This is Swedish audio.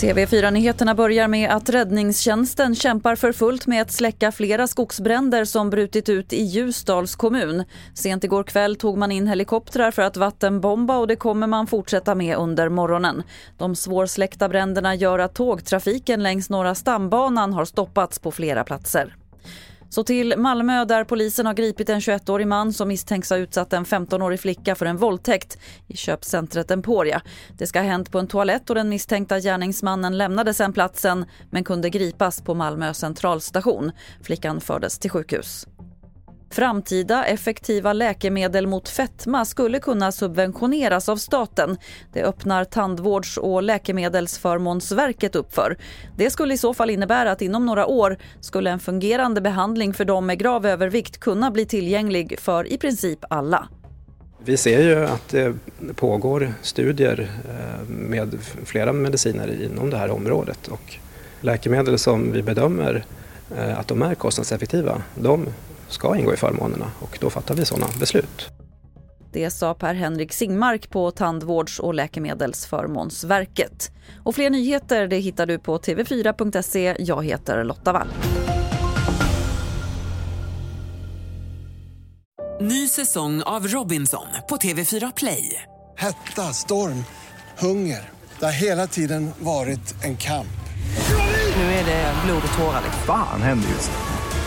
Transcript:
TV4-nyheterna börjar med att räddningstjänsten kämpar för fullt med att släcka flera skogsbränder som brutit ut i Ljusdals kommun. Sent igår kväll tog man in helikoptrar för att vattenbomba och det kommer man fortsätta med under morgonen. De svårsläckta bränderna gör att tågtrafiken längs Norra stambanan har stoppats på flera platser. Så till Malmö där polisen har gripit en 21-årig man som misstänks ha utsatt en 15-årig flicka för en våldtäkt i köpcentret Emporia. Det ska ha hänt på en toalett och den misstänkta gärningsmannen lämnade sen platsen men kunde gripas på Malmö centralstation. Flickan fördes till sjukhus. Framtida effektiva läkemedel mot fetma skulle kunna subventioneras av staten. Det öppnar Tandvårds och läkemedelsförmånsverket upp för. Det skulle i så fall innebära att inom några år skulle en fungerande behandling för de med grav övervikt kunna bli tillgänglig för i princip alla. Vi ser ju att det pågår studier eh, med flera mediciner inom det här området och läkemedel som vi bedömer eh, att de är kostnadseffektiva, de ska ingå i förmånerna och då fattar vi sådana beslut. Det sa Per-Henrik Singmark på Tandvårds och läkemedelsförmånsverket. Och fler nyheter det hittar du på tv4.se. Jag heter Lotta Wall. Ny säsong av Robinson på TV4 Play. Hetta, storm, hunger. Det har hela tiden varit en kamp. Nu är det blod och tårar. Fan händer just